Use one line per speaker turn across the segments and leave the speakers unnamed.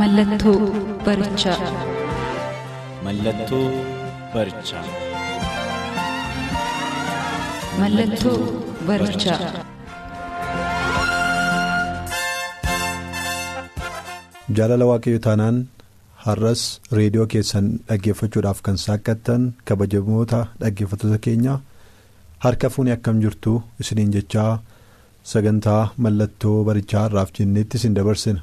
Mallattoo barichaa.
Mallattoo barichaa.
Mallattoo barichaa.
Jaalala waaqayyo taanaan har'as reediyoo keessan dhaggeeffachuudhaaf kan saaqqattan kabajamoota dhaggeeffattoota keenya harka fuuni akkam jirtu isiniin jechaa sagantaa mallattoo barichaa har'aaf jenneetti isin dabarsina.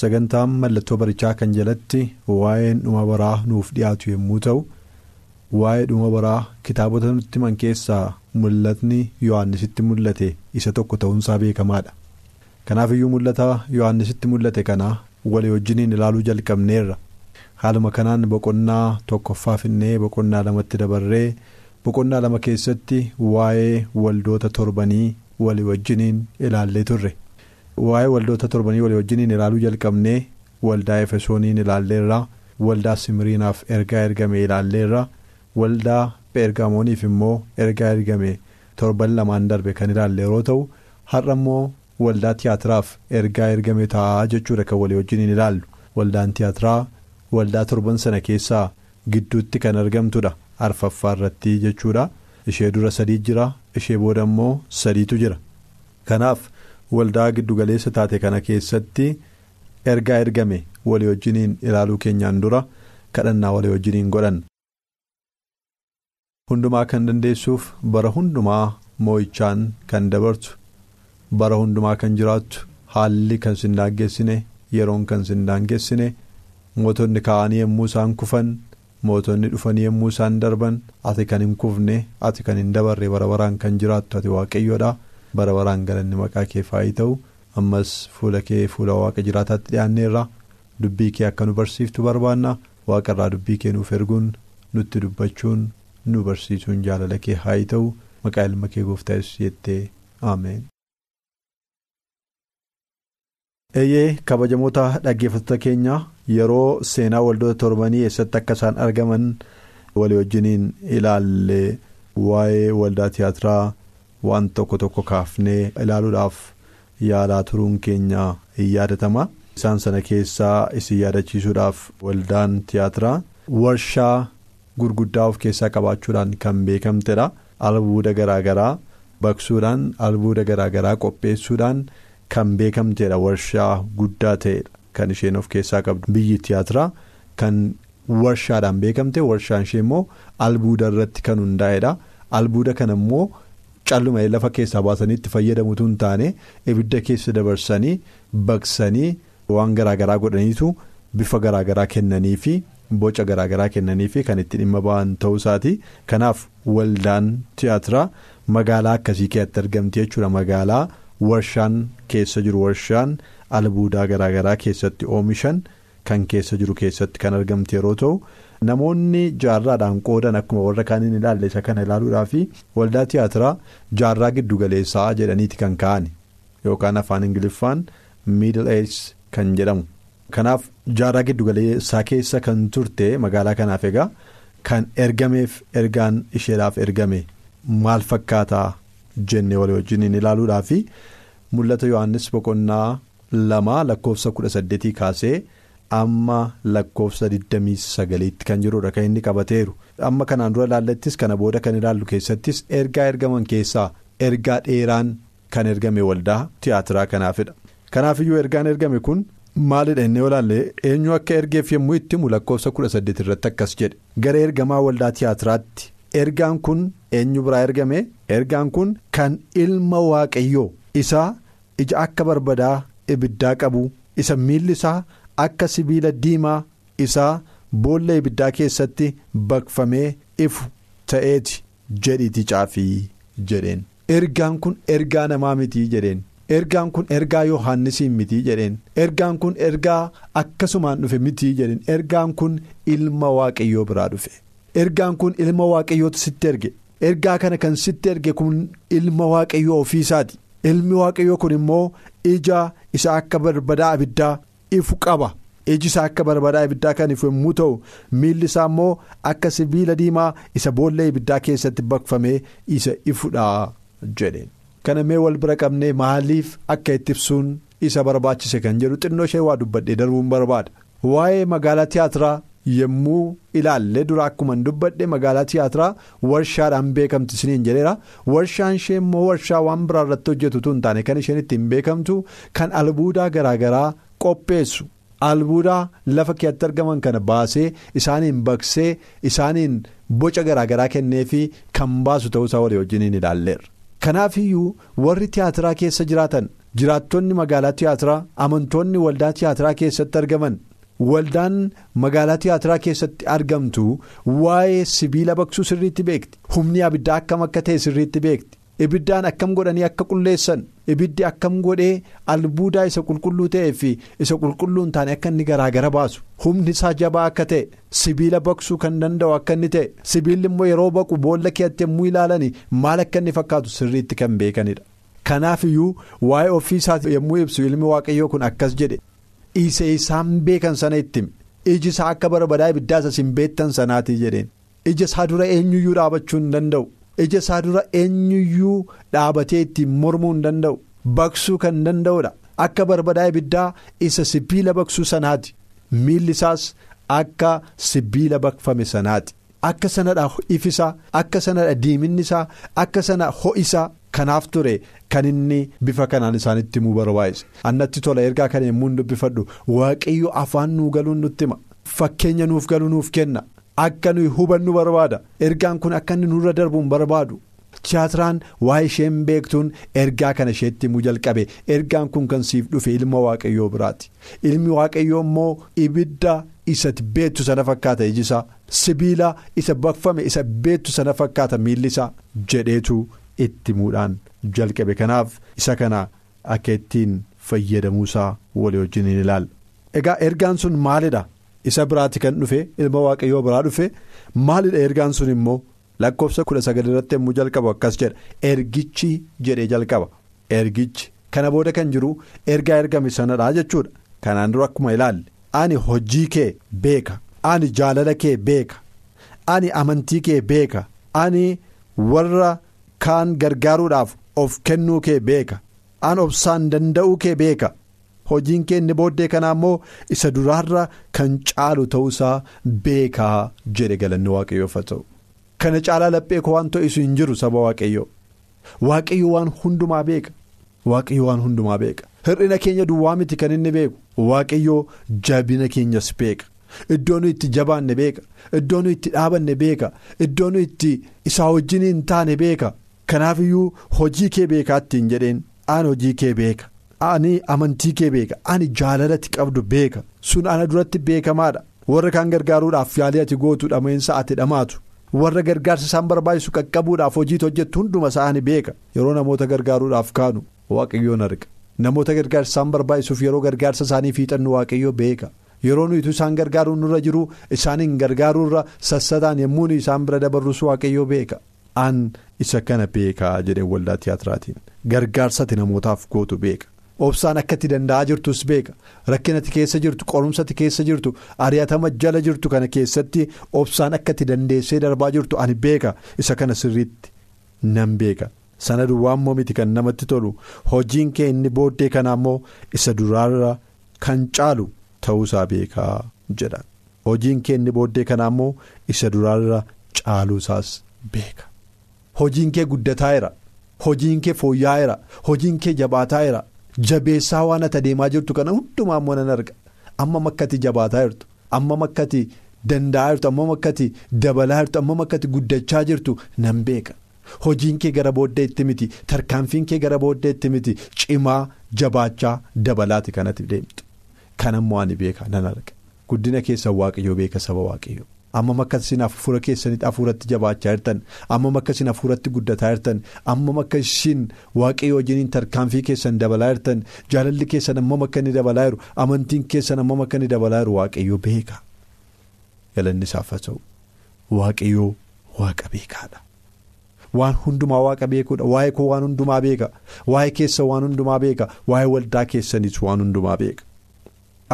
Sagantaan mallattoo barichaa kan jalatti waa'een dhuma baraa nuuf dhiyaatu yommuu ta'u waa'ee dhuma baraa kitaabota nutti himan keessaa mul'atni yohannisitti mul'ate isa tokko ta'uunsaa beekamaadha kanaaf iyyuu mul'ata yohannisitti mul'ate kana walii wajjiniin ilaaluu jalqabneerra haaluma kanaan boqonnaa tokkoffaa finnee boqonnaa lamatti dabarree boqonnaa lama keessatti waa'ee waldoota torbanii walii wajjiniin ilaallee turre. Waa'ee waldoota torbanii walii wajjiniin ilaaluu jalqabnee waldaa efesooniin ilaalleerra waldaa simiriinaaf ergaa ergame ilaalleerra waldaa peergaamooniif immoo ergaa ergame torban lamaan darbe kan ilaalle yeroo ta'u har'a immoo waldaa tiyaatiraaf ergaa ergame taa'aa jechuudha kan walii wajjiniin ilaallu. Waldaan tiyaatiraa waldaa torban sana keessaa gidduutti kan argamtudha. Arfaffaa irratti jechuudha. Ishee dura sadii jira ishee booda immoo sadiitu jira. Kanaaf. Waldaa giddugaleessa taate kana keessatti ergaa ergame walii wajjiniin ilaaluu keenyaan dura kadhannaa walii wajjiniin godhanna. hundumaa kan dandeessuuf bara hundumaa moo'ichaan kan dabartu bara hundumaa kan jiraattu haalli kan sin daangeessine yeroon kan sin daangeessine mootonni ka'anii yommuu isaan kufan mootonni dhufanii yommuu isaan darban ati kan hin kufne ati kan hin dabarre bara baraan kan jiraattu ati waaqayyoodha. Bara baraan galanni maqaa kee faayii ta'u ammas fuula kee fuula waaqa jiraataatti dhiyaanneerra dubbii kee akka nu barsiiftu barbaanna waaqarraa dubbii kee nuuf erguun nutti dubbachuun nu barsiisuun jaalala kee haayii ta'u maqaa ilma kee gooftaa yesuus jettee ameen. eeyyee kabajamoota dhaggeeffattoota keenya yeroo seenaa waldoota torbanii eessatti akka isaan argaman walii wajjiniin ilaalle waa'ee waldaa tiyaatiraa. Waan tokko tokko kaafnee ilaaluudhaaf yaalaa turuun keenya hin yaadatama isaan sana keessaa isin yaadachiisuudhaaf waldaan tiyaatiraa warshaa gurguddaa of keessaa qabaachuudhaan kan beekamtedha. Albuuda garaagaraa baqsuudhaan albuuda garaagaraa qopheessuudhaan kan beekamtedha warshaa guddaa ta'edha. Kan isheen of keessaa qabdu biyyi tiyaatiraa kan warshaadhaan beekamte warshaan ishee immoo albuuda irratti kan hundaa'edha. Albuuda kana immoo. Calluma lafa keessaa baasanii itti fayyadamutu hin taane ibidda keessa dabarsanii baqsanii waan garaagaraa godhaniitu bifa garaagaraa kennanii fi boca garaagaraa kennanii fi kan itti dhimma ba'an ta'uu isaati kanaaf waldaan tiyaatiraa magaalaa akkasii keessatti argamti jechuudha magaalaa warshaan keessa jiru warshaan albuudaa garaagaraa keessatti oomishan kan keessa jiru keessatti kan argamti yeroo ta'u. Namoonni jaarraadhaan qoodan akkuma warra kaaniin ilaalle isa kana ilaaluudhaaf waldaa tiyaatiraa jaarraa giddugaleessaa jedhaniiti kan ka'an yookaan afaan ingiliffaan miidil eej kan jedhamu kanaaf jaarraa giddugaleessaa keessa kan turte magaalaa kanaaf egaa kan ergameef ergaan isheedhaaf ergame maal fakkaataa jenne walii wajjiniin ilaaluudhaaf mul'ata yohannis boqonnaa lama lakkoofsa kudha saddeetii kaasee. Amma lakkoofsa 29tti kan jirudha kan inni qabateeru. Amma kanaan dura ilaallattis kana booda kan ilaallu keessattis ergaa ergaman keessaa ergaa dheeraan kan ergame waldaa tiyaatiraa kanaafidha kanaafiyyuu ergaan ergame kun maalidha inni olaalle eenyu akka ergeef yommuu itti himu lakkoofsa 18 irratti akkas jedhe. Gara ergamaa waldaa tiyaatiraatti ergaan kun eenyu biraa ergame? Ergaan kun kan ilma waaqayyoo isaa ija akka barbadaa ibiddaa qabu isa miilli isaa. Akka sibiila diimaa isaa boolla ibiddaa keessatti baqfamee ifu ta'eeti jedhiiti caafii jedheen. Ergaan kun ergaa namaa mitii jedheen. Ergaan kun ergaa yohaannisiin mitii jedheen. Ergaan kun ergaa akkasumaan dhufe mitii jedheen. Ergaan kun ilma waaqayyoo biraa dhufe. Ergaan kun ilma waaqayyootu sitti erge. Ergaa kana kan sitti erge kun ilma waaqayyoo ofiisaati. Ilmi waaqayyoo kun immoo ija isa akka barbadaa abiddaa ifu qaba. iji isaa akka barbadaa ibiddaa kan ifu yommuu ta'u miilli isaa immoo akka sibiila diimaa isa boolla ibiddaa keessatti baqfamee isa ifudha jedheen. kana mee wal bira qabnee maaliif akka itti ibsuun isa barbaachise kan jedhu xinnoo ishee waa dubbadhee darbuun barbaada. waa'ee magaalaa tiyaatiraa yommuu ilaalle dura akkuma dubbadhe magaalaa tiyaatiraa warshaadhaan beekamti isiniin jedheera warshaan ishee immoo warshaa waan biraa irratti hojjetutu hin taane kan isheen ittiin beekamtu kan albuudaa garaagaraa qopheessu. albuudaa lafa keetti argaman kana baasee isaaniin baqsee isaaniin boca garaagaraa kennee fi kan baasu ta'uusaa walii wajjiniin ilaalleerra. kanaaf iyyuu warri tiyaatiraa keessa jiraatan jiraattonni magaalaa tiyaatiraa amantoonni waldaa tiyaatiraa keessatti argaman waldaan magaalaa tiyaatiraa keessatti argamtu waa'ee sibiila baqsuu sirriitti beekti humni abiddaa akkam akka ta'e sirriitti beekti. Ibiddaan akkam godhanii akka qulleessan ibiddi akkam godhee albuudaa isa qulqulluu ta'ee fi isa qulqulluu hin taane akka inni garaagara baasu humni isaa jabaa akka ta'e sibiila baqsuu kan danda'u akka inni ta'e sibiilli immoo yeroo baqu boolla keetti yommuu ilaalanii maal akka inni fakkaatu sirriitti kan beekanidha. kanaaf iyyuu waa'ee ofiisaa yommuu ibsu ilmi waaqayyoo kun akkas jedhe isa isaan beekan sana itti iji isaa akka barbadaa ibiddaa isa hin beektan sanaatii jedheen ija isaa dura eenyuyyuu dhaabachuu hin danda'u. Ija isaa dura eenyuyyuu dhaabatee ittiin mormuu hin danda'u baqsuu kan danda'udha akka barbadaa ibiddaa isa sibiila baqsuu sanaati. Miilli isaas akka sibiila baqfame sanaati. Akka sanadha ifisaa akka sanadha diiminni isaa akka sana ho'isaa kanaaf ture kan inni bifa kanaan isaanitti himuu barbaachise annatti tola ergaa kana yommuu dubbifadhu. Waaqayyo afaan nuu galuun nutti hima. Fakkeenya nuuf galuu nuuf kenna. Akka nuyi hubannu barbaada. Ergaan kun akka inni nurra darbuun barbaadu. Tiyaatiraan waa'ee isheen beektuun ergaa kana isheetti himuu jalqabe. Ergaan kun kan siif dhufe ilma waaqayyoo biraati. Ilmi waaqayyoo immoo ibidda isatti beektu sana fakkaata ijisaa sibiila isa baqfame isa beektu sana fakkaata miillisaa jedheetu itti himuudhaan jalqabe. Kanaaf isa kana akka ittiin fayyadamuusaa walii wajjin hin ilaalla egaa ergaan sun maalidha. Isa biraatti kan dhufe ilma waaqayyoo biraa dhufe maalidha ergaan sun immoo lakkoofsa kudha sagal irratti yommuu jalqabu akkas jedha. Ergichi jedhee jalqaba. Ergichi kana booda kan jiru ergaa ergame sanadha jechuudha. Kanaan dura akkuma ilaalle ani hojii kee beeka. Ani jaalala kee beeka. Ani amantii kee beeka. Ani warra kaan gargaaruudhaaf of kennuu kee beeka. Ani obsaan danda'uu kee beeka. Hojiin kee inni booddee kanaa immoo isa duraarra kan caalu ta'uusaa beekaa jedhe galanni waaqayyoof haa ta'u. Kana caalaa laphee koo waan to'isu hin jiru saba waaqayyoo. Waaqayyo waan hundumaa beeka. Waaqayyo waan hundumaa beeka. Hir'ina keenya duwwaa miti kan inni beeku. Waaqayyoo jabina keenyas beeka. Iddoo nu itti jabaanne beeka. Iddoo nu itti dhaabanne beeka. Iddoo nu itti isaa wajjin hin taane beeka. Kanaaf iyyuu hojii kee beekaatti hin jedheen. Aan hojii kee beeka. Ani amantii kee beeka ani jaalalatti qabdu beeka. Sun ana duratti beekamaadha. Warra kaan gargaaruudhaaf yaalii ati gootu dhameensa ati dhamaatu. Warra gargaarsa isaan barbaachisu qaqqabuudhaaf hojiitu hojjettu hunduma isaanii beeka. Yeroo namoota gargaaruudhaaf kaanu waaqayyoon arga. Namoota gargaarsa isaan barbaachisuuf yeroo gargaarsa isaanii fiixannu waaqayyoo beeka. Yeroo nuyi isaan gargaaruun nurra jiru isaaniin gargaaruurra sassataan yommuu isaan bira dabarrus waaqayyoo beeka. An isa kana beekaa jedhee waldaa tiyaatiraatiin gargaarsati namootaaf gootu beeka. Obsaan akkatti danda'aa jirtus beeka. Rakkinati keessa jirtu qorumsati keessa jirtu ari'atama jala jirtu kana keessatti obsaan akkatti dandeessee darbaa jirtu ani beeka. Isa kana sirriitti nan beeka. Sana duwwaa immoo miti kan namatti tolu. Hojiin kee inni booddee kanaa immoo isa duraarra kan caalu ta'uusaa beekaa jedha hojiin kee inni booddee kanaa immoo isa duraarra caaluusaas beeka. Hojiin kee guddataa'eera hojiin kee fooyya'eera hojiin kee jabaataa'eera. Jabeessaa waan ati adeemaa jirtu kana hundumaa immoo nan arga. Amma makkatti jabaataa jirtu amma makkatti danda'aa jirtu amma makkatti dabalaa jirtu amma makkatti guddachaa jirtu nan beeka. Hojiin kee gara booddeetti miti tarkaanfiin kee gara booddeetti miti cimaa jabaachaa dabalaati kanatti deemtu. Kan ammoo ani beeka nan arga. Guddina keessa waaqayyoo beeka saba waaqayyoo Ammam akka isin hafuura keessanitti hafuuratti jabaachaa jirtan. Ammam akka isin hafuuratti guddataa jirtan. Ammam akka isin waaqayyo wajjiniin tarkaanfii keessan dabalaa jirtan. Jaalalli keessan ammam akka inni dabalaa jiru. Amantiin keessan ammam akka inni dabalaa jiru. Waaqayyo beeka. Galanni isaaf ta'u. Waaqayyo waaqa beekaadha. Waan hundumaa waaqa beekuudha waa'ee koo waan hundumaa beeka. Waa'ee keessa waan hundumaa beeka. Waa'ee waldaa keessanis waan hundumaa beeka.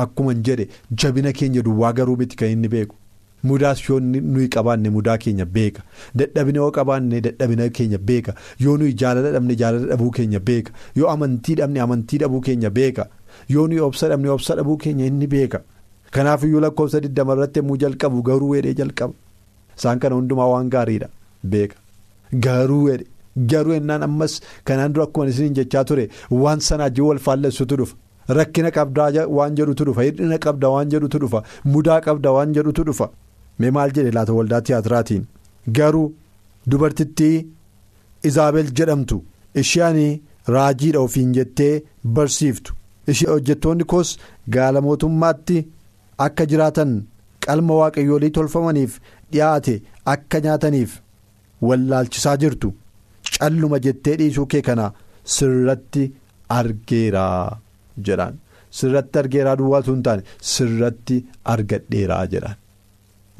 Akkuma jedhe jabina keenya duwwaa garuu miti kan inni beeku. Mudaas yoo nuyi qabaanne mudaa keenya beeka. Dadhabina yoo qabaanne dadhabina keenya beeka. Yoo nuyi jaalala dhabne jaalala dhabuu keenya beeka. Yoo amantii dhabne amantii dhabuu keenya beeka. Yoo nuyi obsa dhabne obsa dhabuu keenya inni beeka. Kanaaf iyyuu lakkoofsa digdama irratti yommuu jalqabu garuu hedhee jalqaba. Isaan kana hundumaa waan gaariidha. Beeka. Garuu hedhe garuu ennaan ammas kanaan dura akkuma isin jechaa ture waan sanaa jiru wal faallessutu dhufa. Rakkina qabdaa waan jedhutu dhufa. Hir'ina qabda waan jedhutu dhufa. Mudaa qabda waan jedhutu dhufa mee maal jedhe laata waldaa tiyaatiraatiin garuu dubartittii izaabel jedhamtu isheen raajiidha ofiin jettee barsiiftu. Ishee hojjettoonni koos gaala mootummaatti akka jiraatan qalma waaqayyoolii tolfamaniif dhiyaate akka nyaataniif wallaalchisaa jirtu. Calluma jettee dhiisuu kee kana sirratti argeera. jedhaan. Sirratti argeeraa duwwaatu hin taane sirratti argadheeraa jedhaan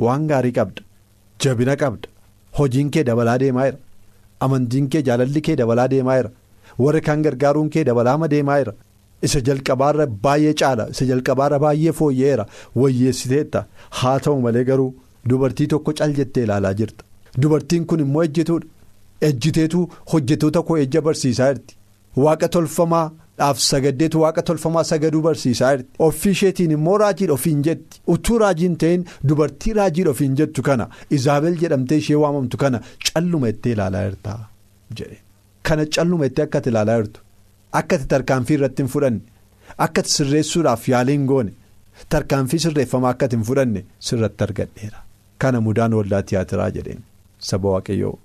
waan gaarii qabda jabina qabda hojiin kee dabalaa deemaa jira amantiin kee jaalalli kee dabalaa deemaa jira warra kaan gargaaruun kee dabalaama deemaa jira. Isa jalqabaarra baay'ee caala isa jalqabaarra baay'ee fooyya'eera wayyeessiteetta haa ta'u malee garuu dubartii tokko cal jettee ilaalaa jirta. Dubartiin kun immoo ejjituudha ejjiteetu hojjetoota koo ejja barsiisaa jirti. Waaqa tolfamaa. Dhaaf sagaddeetu waaqa tolfamaa sagaduu barsiisaa jirti ofii isheetiin immoo raajiidha ofiin jetti. Utuu raajiin ta'in dubartii raajiidha ofiin jettu kana izaabel jedhamtee ishee waamamtu kana calluma ittee ilaalaa jirta jedhe. Kana calluma ittee akka ati ilaalaa jirtu akka ati tarkaanfii irratti hin fudhanne. Akka ati sirreessuudhaaf yaaliin goone. Tarkaanfii sirreeffamaa akka ati hin fudhanne sirratti argadheera. Kana mudaan waldaa tiyaatiraa jedheen. Saba waaqayyoo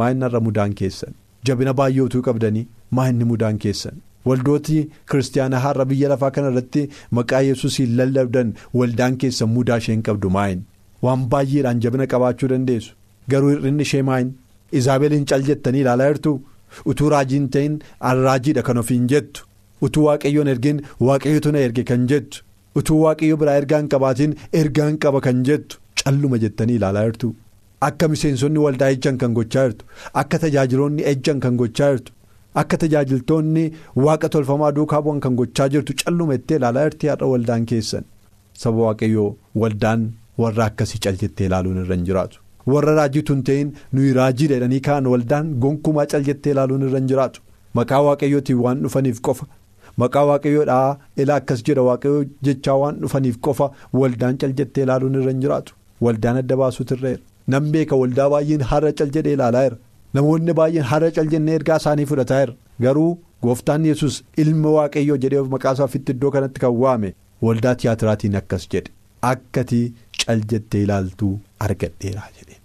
maa inni irra mudaan keessan? Jabina baay'ee utuu qabdanii? Maa inni mudaan keessan. Waldooti kiristaanaa har'a biyya lafaa kana irratti maqaa yesuusiin lallabdan waldaan keessan mudaa isheen qabdu maayin waan baay'eedhaan jabina qabaachuu dandeessu. Garuu hir'inni ishee maayin izaabeliin cal jettanii ilaalaa jirtu. Utuu raajiin ta'in raajiidha kan ofiin jettu. Utuu waaqayyoon ergin waaqayyotu na erge kan jettu. Utuu waaqayyo biraa ergaan qabaatiin ergaan qaba kan jettu. Calluma jettanii ilaalaa jirtu. Akka miseensonni waldaa ejjan kan gochaa jirtu. Akka tajaajiloonni ejjan kan gochaa jirtu. Akka tajaajiltoonni waaqa tolfamaa duukaa bu'an kan gochaa jirtu calluma ittee ilaalaa jirti har'a waldaan keessan. Saba waaqayyoo waldaan warra akkasii cal jettee ilaaluun irra hin jiraatu. Warra raajiitu hin ta'in nuyi raajii jedhanii kaan waldaan gonkumaa cal jettee ilaaluun irra hin jiraatu. Maqaa waaqayyootiin waan dhufaniif qofa. Maqaa waaqayyoodhaa ilaa akkas jedha waaqayyoo jechaa waan dhufaniif qofa waldaan cal jettee ilaaluun irra hin jiraatu. Waldaan adda jira. Nan beeka waldaa baay'een har'a cal jedhee ilaalaa jira. Namoonni baay'een har'a cal jennee ergaa isaanii fudhataa jira garuu gooftaan yesus ilma waaqayyoo jedhee maqaa isaa ofitti iddoo kanatti kan waame waldaa tiyaatiraatiin akkas jedhe. Akkati cal jettee ilaaltuu argadheeraa jedhe.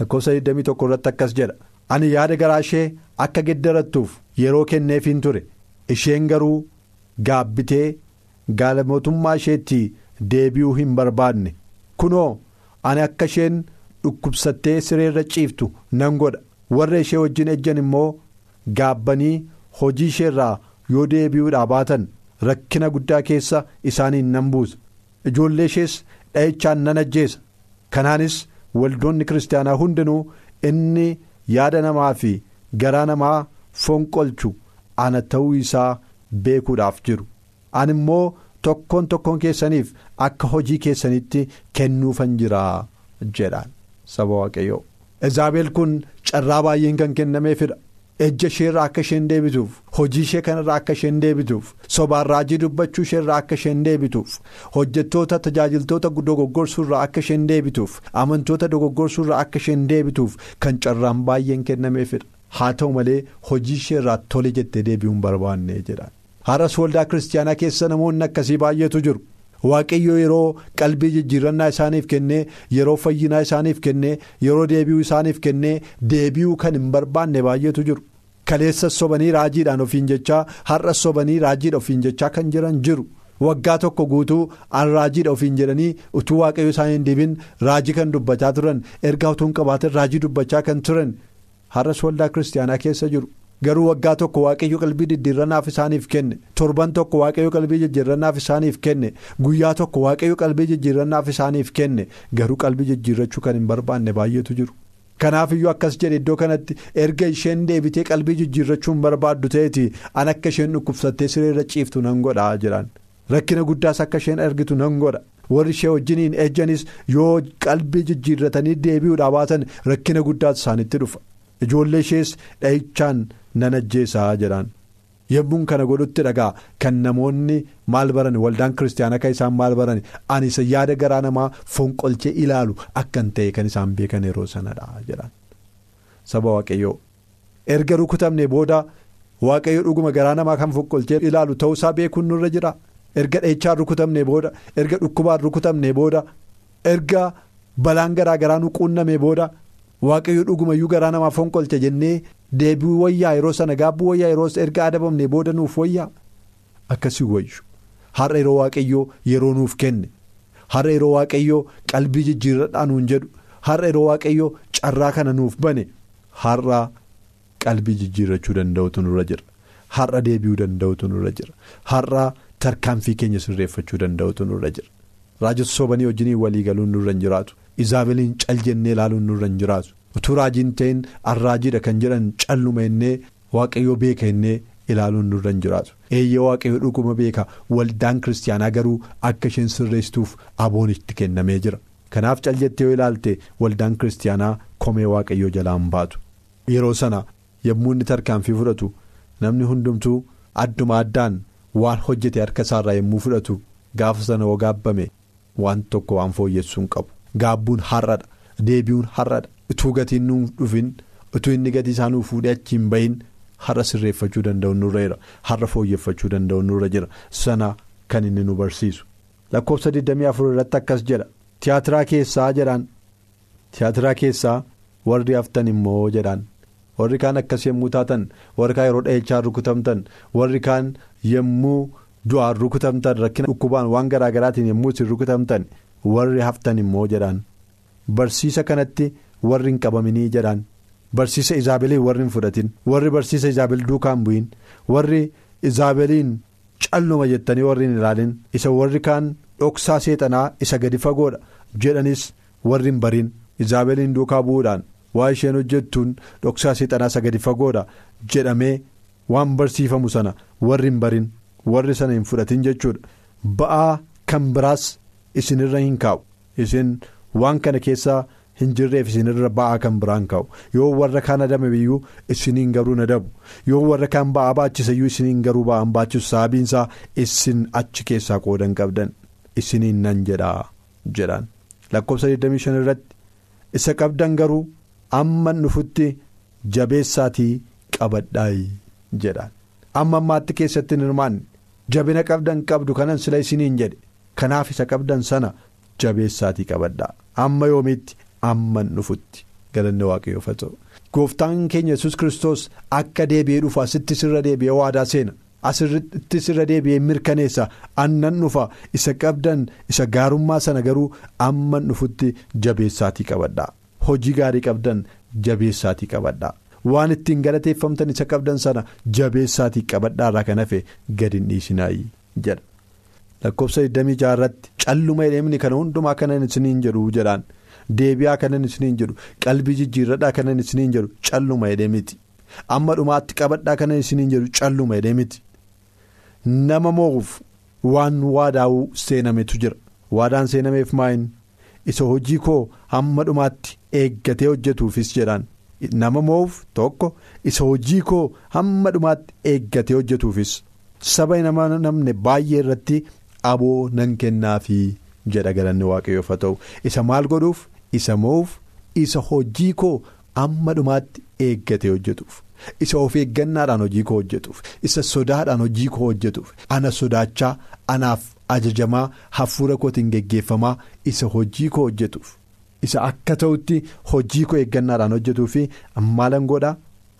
Lakkoofsa 21 irratti akkas jedha. Ani yaada garaa ishee akka geddarattuuf yeroo kenneefiin ture. Isheen garuu gaabbitee gaala mootummaa isheetti deebi'uu hin barbaadne. Kunoo ani akka isheen dhukkubsattee sireerra ciiftu nan godha. Warra ishee wajjin ejjan immoo gaabbanii hojii isheerraa yoo deebi'uudhaa baatan rakkina guddaa keessa isaaniin nan buusa. Ijoollee ishees dha'ichaan nan ajjeesa. Kanaanis waldoonni kiristaanaa hundinuu inni yaada namaa fi garaa namaa fonqolchu ana ta'uu isaa beekuudhaaf jiru. Ani immoo tokkoon tokkoon keessaniif akka hojii keessanitti kennuufan jiraa jedhaan. Saba waaqayyoo. Izaabel kun carraa baay'een kan kennameefidha. Ejja isheerraa akka isheen deebituuf hojii ishee kanarraa akka isheen deebituuf sobaan raajii dubbachuu isheerraa akka isheen deebituuf hojjettoota tajaajiltoota dogoggorsuurraa akka isheen deebituuf amantoota dogoggorsuurraa akka isheen deebituuf kan carraan baay'een kennameefidha. Haa ta'u malee hojii isheerraa tole jettee deebi'uu hin barbaanne jedhaan. Har'as waldaa kiristaanaa keessa namoonni akkasii baay'eetu jiru. Waaqayyo yeroo qalbii jijjiirannaa isaaniif kennee yeroo fayyinaa isaaniif kennee yeroo deebi'uu isaaniif kennee deebi'uu kan hin barbaanne baay'eetu jiru. Kaleessas sobanii raajiidhaan ofiin jechaa har'as sobanii raajiidha ofiin jechaa kan jiran jiru. waggaa tokko guutuu an raajiidha ofiin jedhanii utuu waaqayyo isaanii hin deebiin raajii kan dubbachaa turan ergaa utuu hin qabaatin raajii dubbachaa kan turan har'as waldaa kiristaanaa keessa jiru. Garuu waggaa tokko waaqayyo qalbii diddiirranaaf isaaniif kenne torban tokko waaqayyo qalbii jijjiirrannaaf isaaniif kenne guyyaa tokko waaqayyo qalbii jijjiirrannaaf isaaniif kenne garuu qalbii jijjiirrachuu kan hin barbaanne baay'eetu jiru. kanaaf iyyuu akkas jedhe iddoo kanatti erga isheen deebitee qalbii jijjiirrachuu hin barbaaddu ta'eeti an akka isheen dhukkubsattee sireerra ciiftu nan godhaa jedhaan rakkina guddaas akka isheen argitu nan godha. warri ishee wajjiniin ejjanis yoo qalbii jijjiirratanii deebi'uudhaa baatan rakkina guddaas isaanitti dhufa ijoollee ishees dhahichaan nan ajjeesaa jedhaan. Yommuun kana godhutti dhagaa. Kan namoonni maal baran waldaan kiristaanaa kan isaan maal baran ani isa yaada garaa namaa fonqolchee ilaalu akkan ta'e kan isaan beekan yeroo sanadha jedhaan. Saba waaqayyoo. Erga rukutamne booda waaqayyo dhuguma garaa namaa kan fonqolchee ilaalu ta'uusaa beekuun nurra jira. erga dheechaan rukutamne booda erga dhukkubaan rukutamne booda erga balaan garaa garaa nu quunname booda waaqayyo dhugumayyuu garaa namaa fonqolche jennee deebii wayyaa yeroo sana gaabbuu wayyaa yeroo erga adabamne booda nuuf wayyaa? Akkasii wayyu har'a yeroo waaqayyoo yeroo nuuf kenne. Har'a yeroo waaqayyoo qalbii jijjiirradhaa nuun jedhu. Har'a yeroo waaqayyoo carraa kana nuuf bane. Har'a qalbii jijjiirrachuu danda'utu nurra jira. Har'a deebi'uu danda'utu nurra jira. Har'a. tarkaanfii keenya sirreeffachuu danda'utu nurra jira. Raajota sobanii wajjiniin walii galuun nurra hin jiraatu izaabeliin cal jennee ilaaluun nurra hin jiraatu utuu raajiin ta'in arraajiidha kan jedhan calluma innee waaqayyoo beeka innee ilaaluun nurra hin jiraatu eeyyee waaqayyoo dhuguma beeka. Waldaan kiristaanaa garuu akka isheen sirreessituuf aboon itti kennamee jira. Kanaaf cal jettee yoo ilaalte waldaan kiristaanaa komee waaqayyoo jalaan baatu. Yeroo sana yommuu inni tarkaanfii fudhatu namni hundumtuu adduma addaan. waan hojjete harka isaarraa yommuu fudhatu gaafa sana yoo gaabbame waan tokko waan fooyyessuu hin qabu gaabbuun har'adha deebi'uun har'adha utuu gatiin nuun dhufin utuu inni gatii isaa nuuf fuudhee achi hin bahin har'a sirreeffachuu danda'u nurra jira. Har'a fooyyeffachuu danda'u nurra jira. Sana kan inni nu barsiisu. Lakkoofsa 24 irratti akkas jedha. Tiyaatiraa keessaa jedhaan tiyaatiraa keessaa warri haftan immoo jedhaan. warri kaan akkas yommuu taatan warri kaan yeroo dhahichaan rukutamtan warri kaan yommuu du'aan rukutamtan rakkina dhukkubaan waan garaa garaatiin yommuu isin rukutamtan warri haftan immoo jedhaan barsiisa kanatti warri hin qabaminii jedhaan barsiisa izaabeliin warri hin fudhatin. Warri barsiisa izaabel duukaan bu'in. Warri izaabeliin calluma jettanii warri hin ilaalin. Isa warri kaan dhoksaa seexanaa isa gadi fagoodha jedhanis warri hin barin. Izaabeliin duukaa bu'uudhaan. waa isheen hojjettuun dhoksaa seexanaa isa gadi fagoodha jedhamee waan barsiifamu sana warri hin barin. Warri sana hin fudhatin jechuudha. Ba'aa kan biraas isinirra hin kaa'u. Isin waan kana keessaa hin jirreef isinirra ba'aa kan biraan kaa'u. Yoo warra kaan adame iyyuu isiniin garuu nadabu yoo warra kaan ba'aa baachisa iyyuu isiniin garuu ba'aan baachisu. Sababiinsaa isin achi keessaa qoodan qabdan. Isiniin nan jedhaa jedhaan lakkoofsa 25 irratti isa qabdan garuu. amma dhufutti jabeessaatii qabadhaayi jedhaan amma ammaatti keessatti hin hirmaanne. Jabina qabdan qabdu kanan sila isiniin jedhe kanaaf isa qabdan sana jabeessaatii qabadhaa amma yoomiitti? Amma dhufutti. Galanni waaqayyoof haa ta'u gooftaan keenya yesus kiristoos akka deebi'ee dhufu asitti sirra deebi'ee waadaa seena. Asirratti sirra deebi'ee mirkaneessa annan dhufa isa qabdan isa gaarummaa sana garuu amma dhufutti jabeessaatii qabadhaa. hojii gaarii qabdan jabeessaatii qabadhaa waan ittiin galateeffamtan isa qabdan sana jabeessaatii qabadhaarraa kan hafe gadi hin dhiisinaayii jedha lakkoofsa 26 irratti calluma hidheemni kana hundumaa kanan isiniin jedhu jedhaan. Deebi'aa kanan isiniin jedhu qalbii jijjiirradhaa kanan isiniin jedhu calluma hidheemiti amma dhumaatti qabadhaa kanan isiniin jedhu calluma hidheemiti nama moo'uuf waan waadaa'uu seenametu jira. Waadaan seenameef maayin. isa hojii koo hamma dhumaatti eeggatee hojjetuufis jedhaan. Nama moo'uuf tokko isa hojii koo hamma dhumaatti eeggatee hojjetuufis. Saba nama namne baay'ee irratti aboo nan kennaafii jedha galanni waaqayyoof haa ta'u. Isa maal godhuuf? Isa moo'uuf isa hojii koo hamma dhumaatti eeggatee hojjetuuf. Isa of eeggannaadhaan hojii koo hojjetuuf. Isa sodaadhaan hojii koo hojjetuuf. Ana sodaachaa anaaf. ajajamaa hafuura kootiin geggeeffamaa isa hojii koo hojjetuuf. Isa akka ta'utti hojii koo eeggannaadhaan hojjetuu fi maalan godhaa?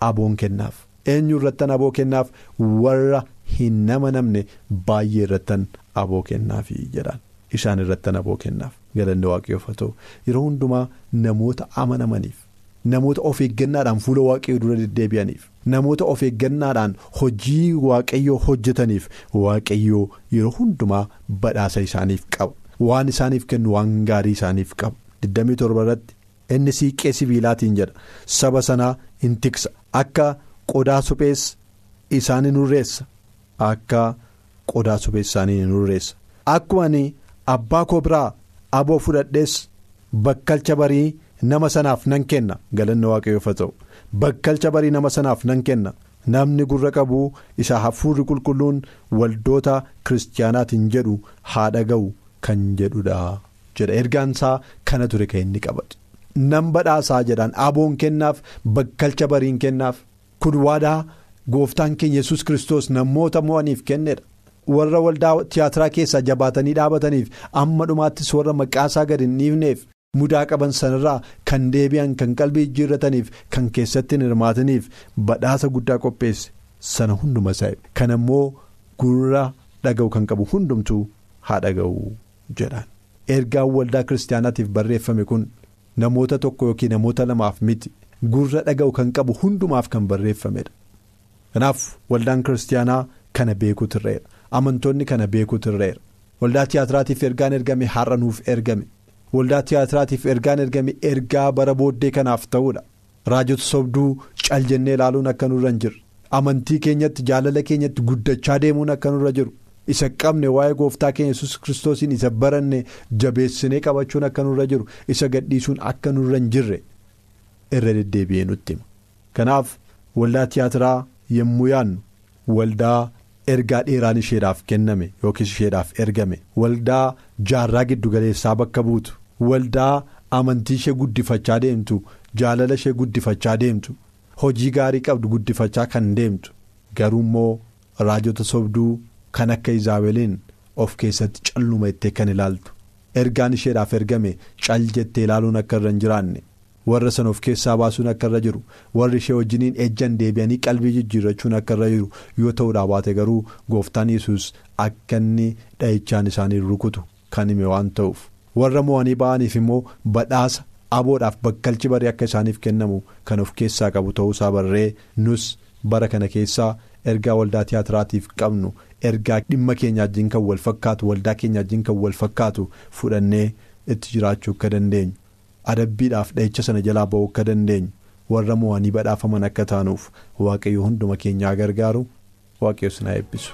Aboon kennaaf. Eenyu irrattan aboo kennaaf? Warra hin nama namne baay'ee irrattan aboo kennaafi jedhaan isaan irratti aboo kennaaf haa ta'u yeroo hundumaa namoota amanamaniif namoota of eeggannaadhaan fuula waaqayyoo dura deddeebi'aniif namoota of eeggannaadhaan hojii waaqayyoo hojjetaniif waaqayyoo yeroo hundumaa badhaasa isaaniif qaba waan isaaniif kennu waan gaarii isaaniif qaba 27 irratti inni siiqqee sibiilaatiin jedha saba sanaa in tiksa akka qodaa suphees isaan in hurreessa akka qodaa suphees isaanii in hurreessa akkuma ani abbaa koo biraa aboo fudhadhees bakkalcha barii nama sanaaf nan kenna galanni waaqayyoof haa ta'u. Bakkalcha barii nama sanaaf nan kenna. Namni gurra qabu isa hafuurri qulqulluun waldoota kiristaanaatiin jedhu haa dhaga'u kan jedhudha jedha. Ergaan isaa kana ture kan inni qabate. nan badhaasaa jedhaan aboon kennaaf bakkalcha bariin kennaaf. Kun waadaa gooftaan keenya yesus kristos namoota mo'aniif kennedha warra waldaa tiyaatiraa keessaa jabaatanii dhaabataniif amma dhumaattis warra maqaasaa gad hin dhiifneef mudaa qaban sanarraa kan deebi'an kan qalbii jijjiirrataniif kan keessatti hin hirmaataniif badhaasa guddaa qopheesse sana hunduma isaa kan ammoo gurra dhaga'u kan qabu hundumtuu haa dhaga'u jedhaan ergaan waldaa kiristaanaatiif barreeffame kun. namoota tokko yookiin namoota lamaaf miti. Gurra dhaga'u kan qabu hundumaaf kan barreeffamedha kanaaf waldaan kiristaanaa kana beekuutu irreera amantoonni kana beekuutu irreera waldaa tiyaatiraatiif ergaan ergame har'a nuuf ergame. Waldaa tiyaatiraatiif ergaan ergame ergaa bara booddee kanaaf ta'uudha. Raajota sobduu cal jennee ilaaluun akka nurra hin jirre amantii keenyatti jaalala keenyatti guddachaa deemuun akka nurra jiru. isa qabne waa'ee gooftaa keenya yesus kiristoosiin isa baranne jabeessinee qabachuun akka nurra jiru. Isa gadhiisuun akka nurra hin jirre irra deddeebi'ee nutti hima. Kanaaf waldaa tiyaatiraa yommuu yaannu waldaa ergaa dheeraan isheedhaaf kenname yookiis isheedhaaf ergame. Waldaa jaarraa giddugaleessaa bakka buutu. Waldaa amantii ishee guddifachaa deemtu jaalala ishee guddifachaa deemtu hojii gaarii qabdu guddifachaa kan deemtu. Garuu immoo raajota sobduu. Kan akka izaabeliin of keessatti calluma jettee kan ilaaltu. Ergaan isheedhaaf ergame cal jettee ilaaluun akka irra hin jiraanne warra sana of keessaa baasuun akka irra jiru. Warri ishee wajjiniin ejjan deebi'anii qalbii jijjiirrachuun akka irra jiru. Yoo ta'uudhaa baate garuu gooftaan yesus akka inni dhahichaan isaanii rukutu kan hime waan ta'uuf. Warra mo'anii ba'aniif immoo badhaasa aboodhaaf bakkalchi barii akka isaaniif kennamu kan of keessaa qabu ta'uusaa barree nus bara kana keessaa ergaa waldaa tiyaatiraatiif qabnu. ergaa dhimma keenya wajjin kan wal fakkaatu waldaa keenya wajjin kan wal fakkaatu fudhannee itti jiraachuu akka dandeenyu adabbiidhaaf dhahicha sana jalaa ba'uu akka dandeenyu warra mo'anii badhaafaman akka taanuuf waaqayyo hunduma keenyaa gargaaru waaqayyo sinaa eebbisu.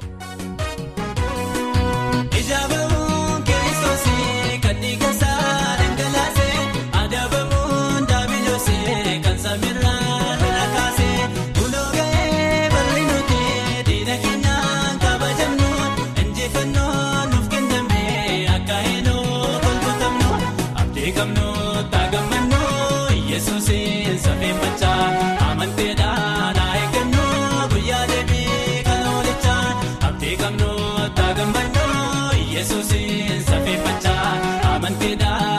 Namoota gammannoo Yesuus hin safee machaa amanteedhaan haa eeggannoo guyyaa deebii kan oolichaa abdii gamnoota gammannoo Yesuus hin safee machaa amanteedhaan.